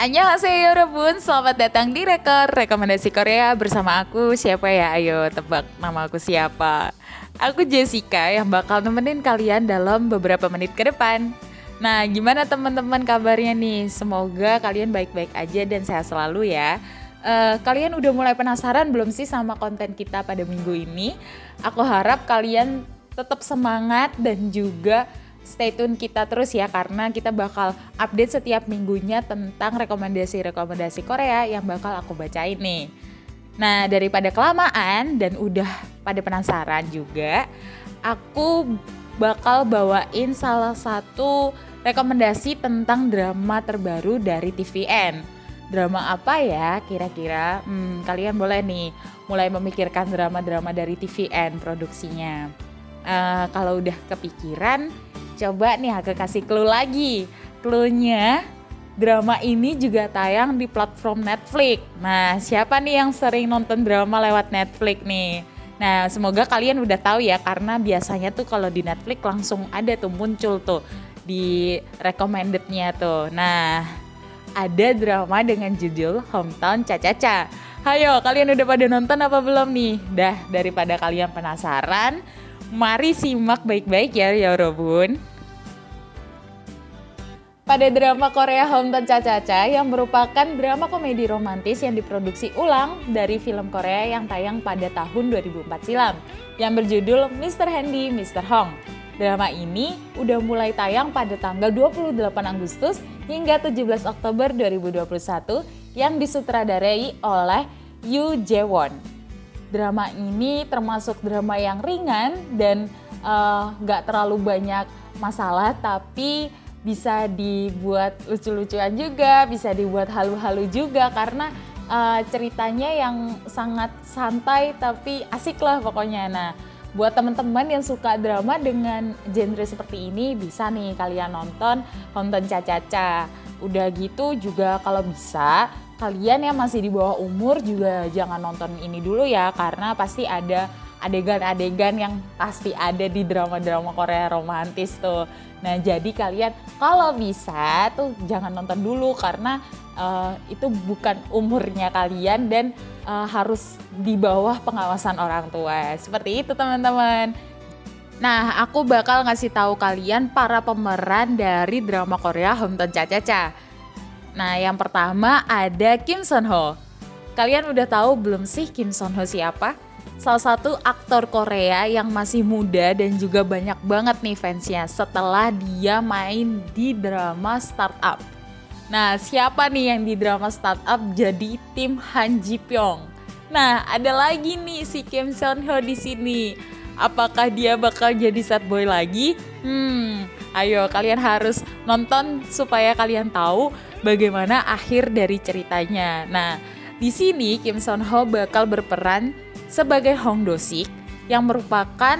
Annyeonghaseyo Rebun, selamat datang di Rekor Rekomendasi Korea bersama aku Siapa ya? Ayo tebak nama aku siapa Aku Jessica yang bakal nemenin kalian dalam beberapa menit ke depan Nah gimana teman-teman kabarnya nih? Semoga kalian baik-baik aja dan sehat selalu ya uh, Kalian udah mulai penasaran belum sih sama konten kita pada minggu ini? Aku harap kalian tetap semangat dan juga stay tune kita terus ya karena kita bakal update setiap minggunya tentang rekomendasi-rekomendasi Korea yang bakal aku bacain nih. Nah, daripada kelamaan dan udah pada penasaran juga, aku bakal bawain salah satu rekomendasi tentang drama terbaru dari TVN. Drama apa ya kira-kira? Hmm, kalian boleh nih mulai memikirkan drama-drama dari TVN produksinya. Uh, kalau udah kepikiran, Coba nih aku kasih clue lagi. Clue-nya drama ini juga tayang di platform Netflix. Nah, siapa nih yang sering nonton drama lewat Netflix nih? Nah, semoga kalian udah tahu ya karena biasanya tuh kalau di Netflix langsung ada tuh muncul tuh di recommended-nya tuh. Nah, ada drama dengan judul Hometown Caca-Caca. Hayo, kalian udah pada nonton apa belum nih? Dah, daripada kalian penasaran, mari simak baik-baik ya, ya Robun pada drama Korea Hometown Caca-Caca yang merupakan drama komedi romantis yang diproduksi ulang dari film Korea yang tayang pada tahun 2004 silam yang berjudul Mr. Handy, Mr. Hong. Drama ini udah mulai tayang pada tanggal 28 Agustus hingga 17 Oktober 2021 yang disutradarai oleh Yu Jae-won. Drama ini termasuk drama yang ringan dan eh, nggak uh, terlalu banyak masalah tapi bisa dibuat lucu-lucuan juga, bisa dibuat halu-halu juga karena uh, ceritanya yang sangat santai tapi asik lah pokoknya. Nah, buat teman-teman yang suka drama dengan genre seperti ini bisa nih kalian nonton nonton Caca-Caca. Udah gitu juga kalau bisa kalian yang masih di bawah umur juga jangan nonton ini dulu ya karena pasti ada adegan-adegan yang pasti ada di drama-drama Korea romantis tuh. Nah, jadi kalian kalau bisa tuh jangan nonton dulu karena uh, itu bukan umurnya kalian dan uh, harus di bawah pengawasan orang tua. Seperti itu, teman-teman. Nah, aku bakal ngasih tahu kalian para pemeran dari drama Korea Hometown Cha-Cha-Cha. Nah, yang pertama ada Kim Son Ho. Kalian udah tahu belum sih Kim Son Ho siapa? salah satu aktor Korea yang masih muda dan juga banyak banget nih fansnya setelah dia main di drama Startup. Nah, siapa nih yang di drama Startup jadi tim Han Ji Pyong? Nah, ada lagi nih si Kim Son Ho di sini. Apakah dia bakal jadi sad boy lagi? Hmm, ayo kalian harus nonton supaya kalian tahu bagaimana akhir dari ceritanya. Nah, di sini Kim Son Ho bakal berperan sebagai Hong Do-sik yang merupakan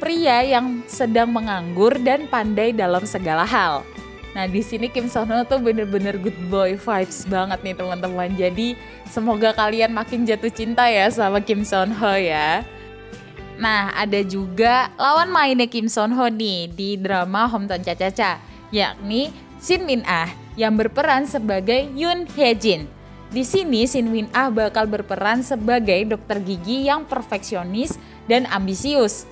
pria yang sedang menganggur dan pandai dalam segala hal. Nah di sini Kim Son Ho tuh bener-bener good boy vibes banget nih teman-teman. Jadi semoga kalian makin jatuh cinta ya sama Kim Son Ho ya. Nah ada juga lawan mainnya Kim Son Ho nih di drama Hometown Cha-Cha-Cha yakni Shin Min Ah yang berperan sebagai Yoon Hye Jin di sini Shin Win Ah bakal berperan sebagai dokter gigi yang perfeksionis dan ambisius.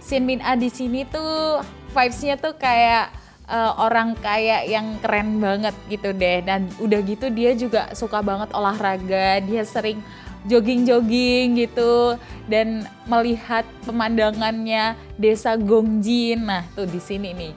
Shin Win Ah di sini tuh vibes-nya tuh kayak uh, orang kaya yang keren banget gitu deh dan udah gitu dia juga suka banget olahraga, dia sering jogging-jogging gitu dan melihat pemandangannya desa Gongjin. Nah, tuh di sini nih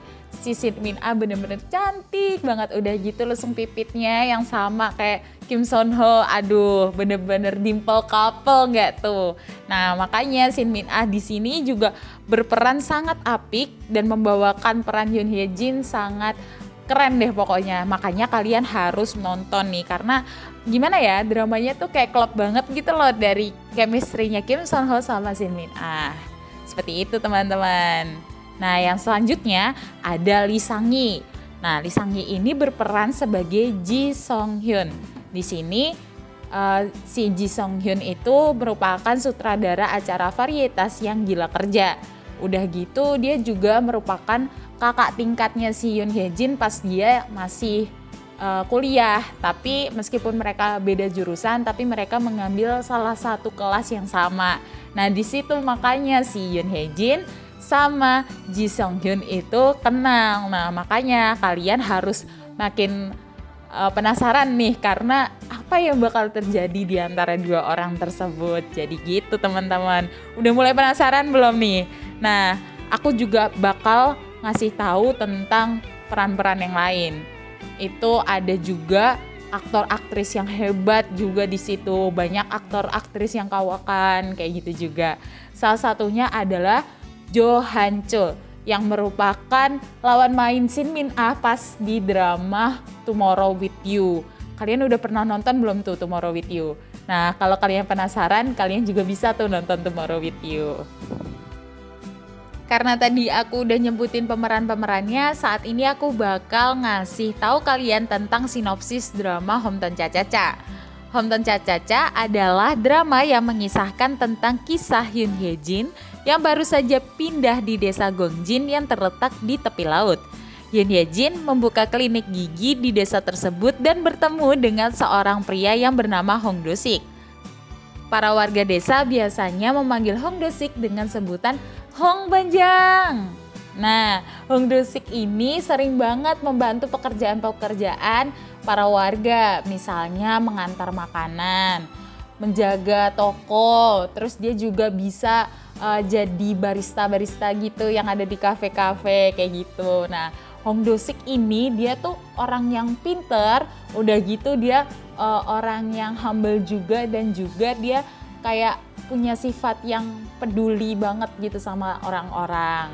si Shin Min Ah bener-bener cantik banget udah gitu lesung pipitnya yang sama kayak Kim Son Ho, aduh bener-bener dimple couple nggak tuh. Nah makanya Shin Min Ah di sini juga berperan sangat apik dan membawakan peran Yoon Hye Jin sangat keren deh pokoknya. Makanya kalian harus nonton nih karena gimana ya dramanya tuh kayak klop banget gitu loh dari chemistry-nya Kim Son Ho sama Shin Min Ah. Seperti itu teman-teman. Nah yang selanjutnya ada Lee Sang Yi. Nah Lee Sang Yi ini berperan sebagai Ji Song Hyun. Di sini uh, si Ji Song Hyun itu merupakan sutradara acara varietas yang gila kerja. Udah gitu dia juga merupakan kakak tingkatnya si Yoon Hye Jin pas dia masih uh, kuliah, tapi meskipun mereka beda jurusan, tapi mereka mengambil salah satu kelas yang sama. Nah, di situ makanya si Yoon Hye Jin sama Ji Sung Hyun itu kenal. Nah, makanya kalian harus makin uh, penasaran nih karena apa yang bakal terjadi di antara dua orang tersebut. Jadi gitu teman-teman. Udah mulai penasaran belum nih? Nah, aku juga bakal ngasih tahu tentang peran-peran yang lain. Itu ada juga aktor aktris yang hebat juga di situ. Banyak aktor aktris yang kawakan kayak gitu juga. Salah satunya adalah Jo Han yang merupakan lawan main Shin Min Ah pas di drama Tomorrow with You. Kalian udah pernah nonton belum tuh Tomorrow with You? Nah kalau kalian penasaran kalian juga bisa tuh nonton Tomorrow with You karena tadi aku udah nyebutin pemeran-pemerannya, saat ini aku bakal ngasih tahu kalian tentang sinopsis drama Hometown Caca-Caca. Hometown Caca-Caca adalah drama yang mengisahkan tentang kisah Hyun Hye Jin yang baru saja pindah di desa Gongjin yang terletak di tepi laut. Hyun Hye Jin membuka klinik gigi di desa tersebut dan bertemu dengan seorang pria yang bernama Hong Do-sik. Para warga desa biasanya memanggil Hong Do-sik dengan sebutan Hong Banjang. Nah, Hong Dusik ini sering banget membantu pekerjaan-pekerjaan para warga, misalnya mengantar makanan, menjaga toko, terus dia juga bisa uh, jadi barista-barista gitu yang ada di kafe-kafe kayak gitu. Nah, Hong Dusik ini dia tuh orang yang pinter, udah gitu dia uh, orang yang humble juga dan juga dia kayak punya sifat yang peduli banget gitu sama orang-orang.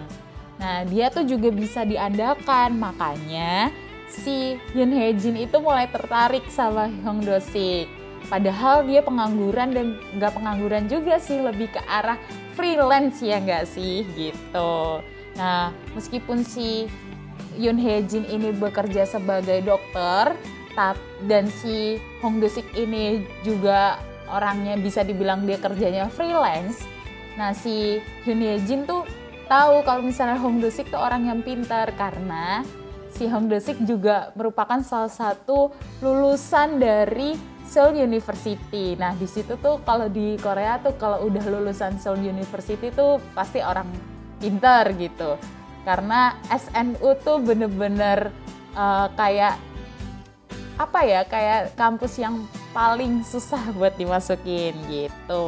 Nah, dia tuh juga bisa diandalkan, makanya si Yoon Hye Jin itu mulai tertarik sama Hong Do Sik. Padahal dia pengangguran dan nggak pengangguran juga sih, lebih ke arah freelance ya nggak sih gitu. Nah, meskipun si Yoon Hye Jin ini bekerja sebagai dokter, dan si Hong Do Sik ini juga orangnya bisa dibilang dia kerjanya freelance, nah si Hyun Ye Jin tuh tahu kalau misalnya Hong Do Sik tuh orang yang pintar karena si Hong Do Sik juga merupakan salah satu lulusan dari Seoul University. Nah di situ tuh kalau di Korea tuh kalau udah lulusan Seoul University tuh pasti orang pintar gitu. Karena SNU tuh bener-bener uh, kayak apa ya kayak kampus yang paling susah buat dimasukin gitu.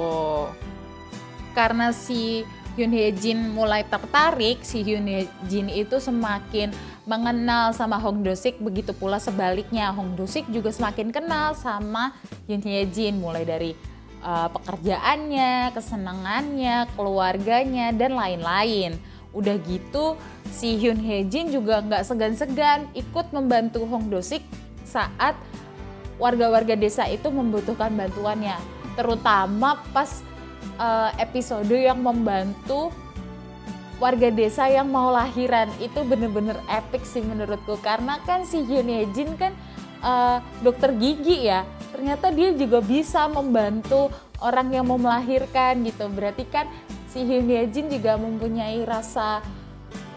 Karena si Hyun Hye Jin mulai tertarik, si Hyun Hye Jin itu semakin mengenal sama Hong Do Sik, begitu pula sebaliknya Hong Do Sik juga semakin kenal sama Hyun Hye Jin mulai dari uh, pekerjaannya, kesenangannya, keluarganya dan lain-lain. Udah gitu si Hyun Hye Jin juga nggak segan-segan ikut membantu Hong Do Sik saat warga-warga desa itu membutuhkan bantuannya, terutama pas uh, episode yang membantu warga desa yang mau lahiran. Itu bener-bener epic sih menurutku. Karena kan si Yoon Jin kan uh, dokter gigi ya. Ternyata dia juga bisa membantu orang yang mau melahirkan gitu. Berarti kan si Hyun Jin juga mempunyai rasa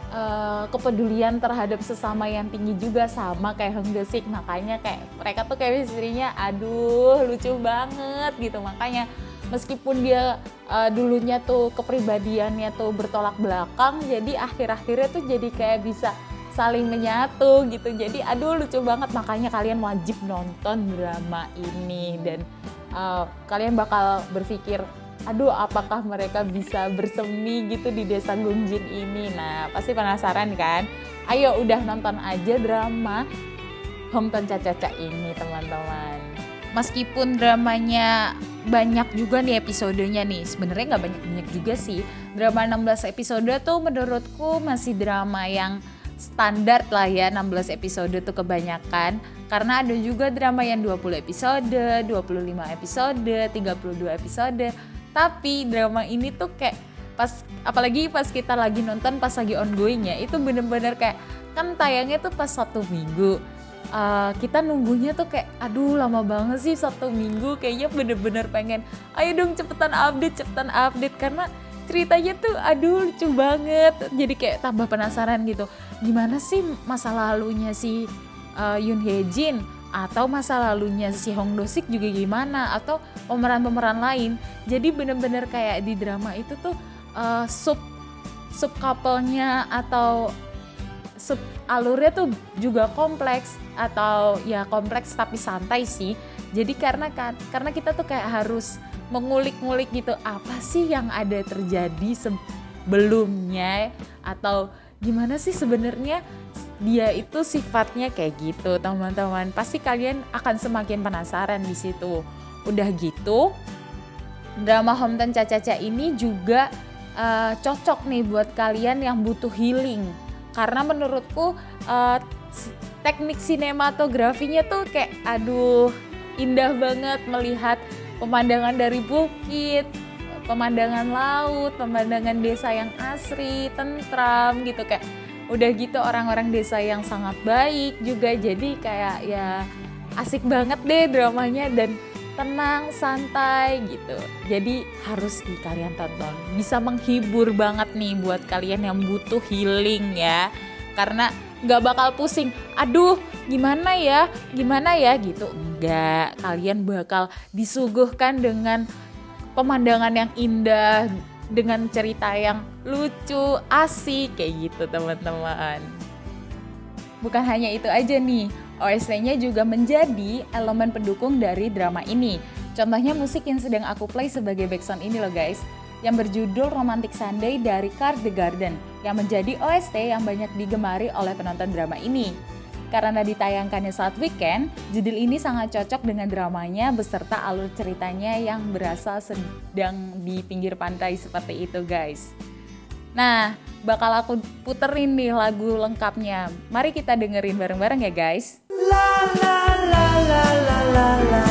uh, kepedulian terhadap sesama yang tinggi juga sama kayak Hong Desik makanya kayak mereka tuh kayak istrinya aduh lucu banget gitu. Makanya meskipun dia uh, dulunya tuh kepribadiannya tuh bertolak belakang jadi akhir-akhirnya tuh jadi kayak bisa saling menyatu gitu. Jadi aduh lucu banget. Makanya kalian wajib nonton drama ini dan uh, kalian bakal berpikir aduh apakah mereka bisa bersemi gitu di desa Gungjin ini? Nah pasti penasaran kan? Ayo udah nonton aja drama Hometown Caca-Caca ini teman-teman. Meskipun dramanya banyak juga nih episodenya nih sebenarnya nggak banyak-banyak juga sih. Drama 16 episode tuh menurutku masih drama yang standar lah ya 16 episode tuh kebanyakan. Karena ada juga drama yang 20 episode, 25 episode, 32 episode tapi drama ini tuh kayak pas apalagi pas kita lagi nonton pas lagi ongoingnya itu bener-bener kayak kan tayangnya tuh pas satu minggu. Uh, kita nunggunya tuh kayak aduh lama banget sih satu minggu kayaknya bener-bener pengen ayo dong cepetan update cepetan update. Karena ceritanya tuh aduh lucu banget. Jadi kayak tambah penasaran gitu. Gimana sih masa lalunya si uh, Yoon Hye Jin atau masa lalunya si Hong Do Sik juga gimana? Atau pemeran-pemeran lain? Jadi bener-bener kayak di drama itu tuh uh, sub sub couple-nya atau sub alurnya tuh juga kompleks. Atau ya kompleks tapi santai sih. Jadi karena kan karena kita tuh kayak harus mengulik-ngulik gitu apa sih yang ada terjadi sebelumnya? Atau gimana sih sebenarnya dia itu sifatnya kayak gitu teman-teman. Pasti kalian akan semakin penasaran di situ. Udah gitu drama Hometown Caca-Caca ini juga uh, cocok nih buat kalian yang butuh healing. Karena menurutku uh, teknik sinematografinya tuh kayak aduh indah banget melihat pemandangan dari bukit pemandangan laut pemandangan desa yang asri tentram gitu. Kayak udah gitu orang-orang desa yang sangat baik juga jadi kayak ya asik banget deh dramanya dan tenang santai gitu. Jadi harus di kalian tonton. Bisa menghibur banget nih buat kalian yang butuh healing ya. Karena nggak bakal pusing aduh gimana ya? Gimana ya? gitu. Enggak kalian bakal disuguhkan dengan pemandangan yang indah dengan cerita yang lucu, asik kayak gitu teman-teman. Bukan hanya itu aja nih, OST-nya juga menjadi elemen pendukung dari drama ini. Contohnya musik yang sedang aku play sebagai background ini loh guys, yang berjudul Romantic Sunday dari Card the Garden, yang menjadi OST yang banyak digemari oleh penonton drama ini. Karena ditayangkannya saat weekend, judul ini sangat cocok dengan dramanya beserta alur ceritanya yang berasa sedang di pinggir pantai seperti itu guys. Nah, bakal aku puterin nih lagu lengkapnya. Mari kita dengerin bareng-bareng ya guys. La la la la la la la.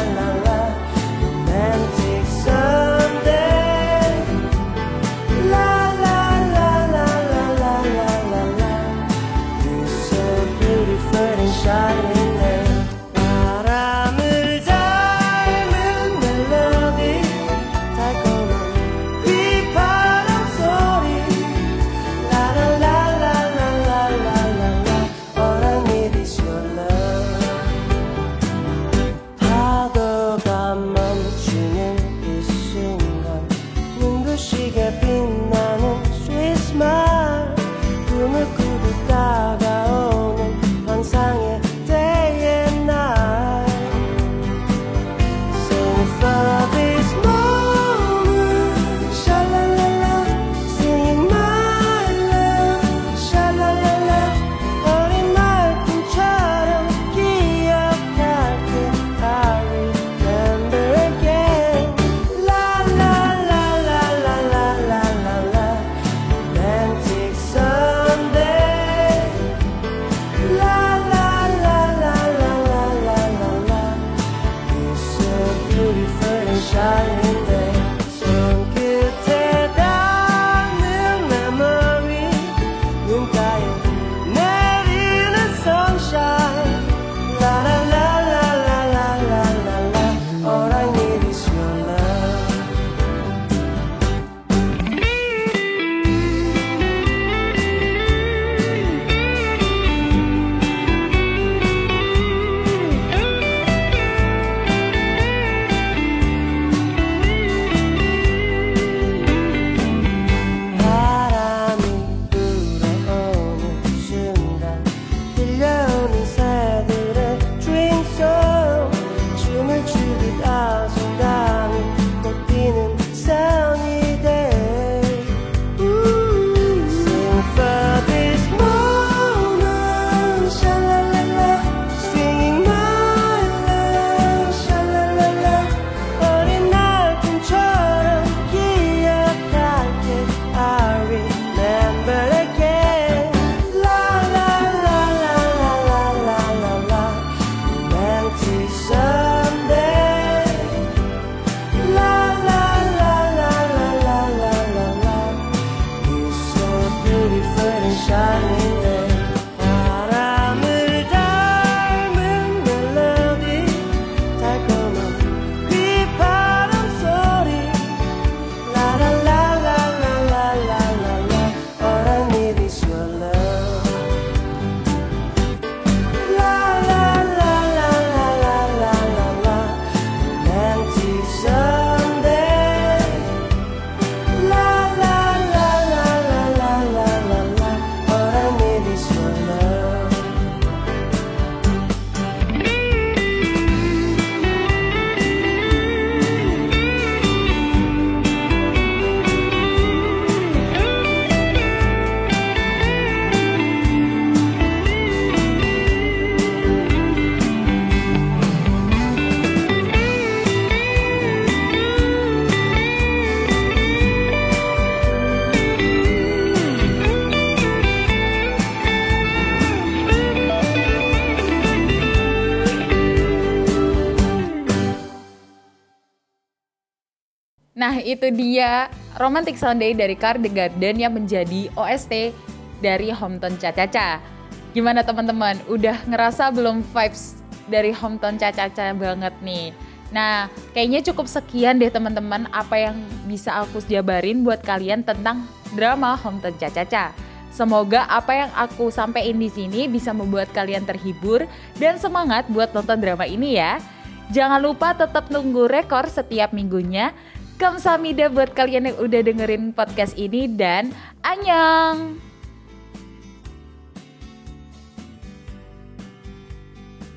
Itu dia Romantic Sunday dari Car the Garden yang menjadi OST dari Hometown Caca-Caca. Gimana teman-teman? Udah ngerasa belum vibes dari Hometown Caca-Caca banget nih? Nah, kayaknya cukup sekian deh teman-teman apa yang bisa aku jabarin buat kalian tentang drama Hometown Caca-Caca. Semoga apa yang aku sampaikan di sini bisa membuat kalian terhibur dan semangat buat nonton drama ini ya. Jangan lupa tetap nunggu rekor setiap minggunya Kamsahamnida buat kalian yang udah dengerin podcast ini dan anyang.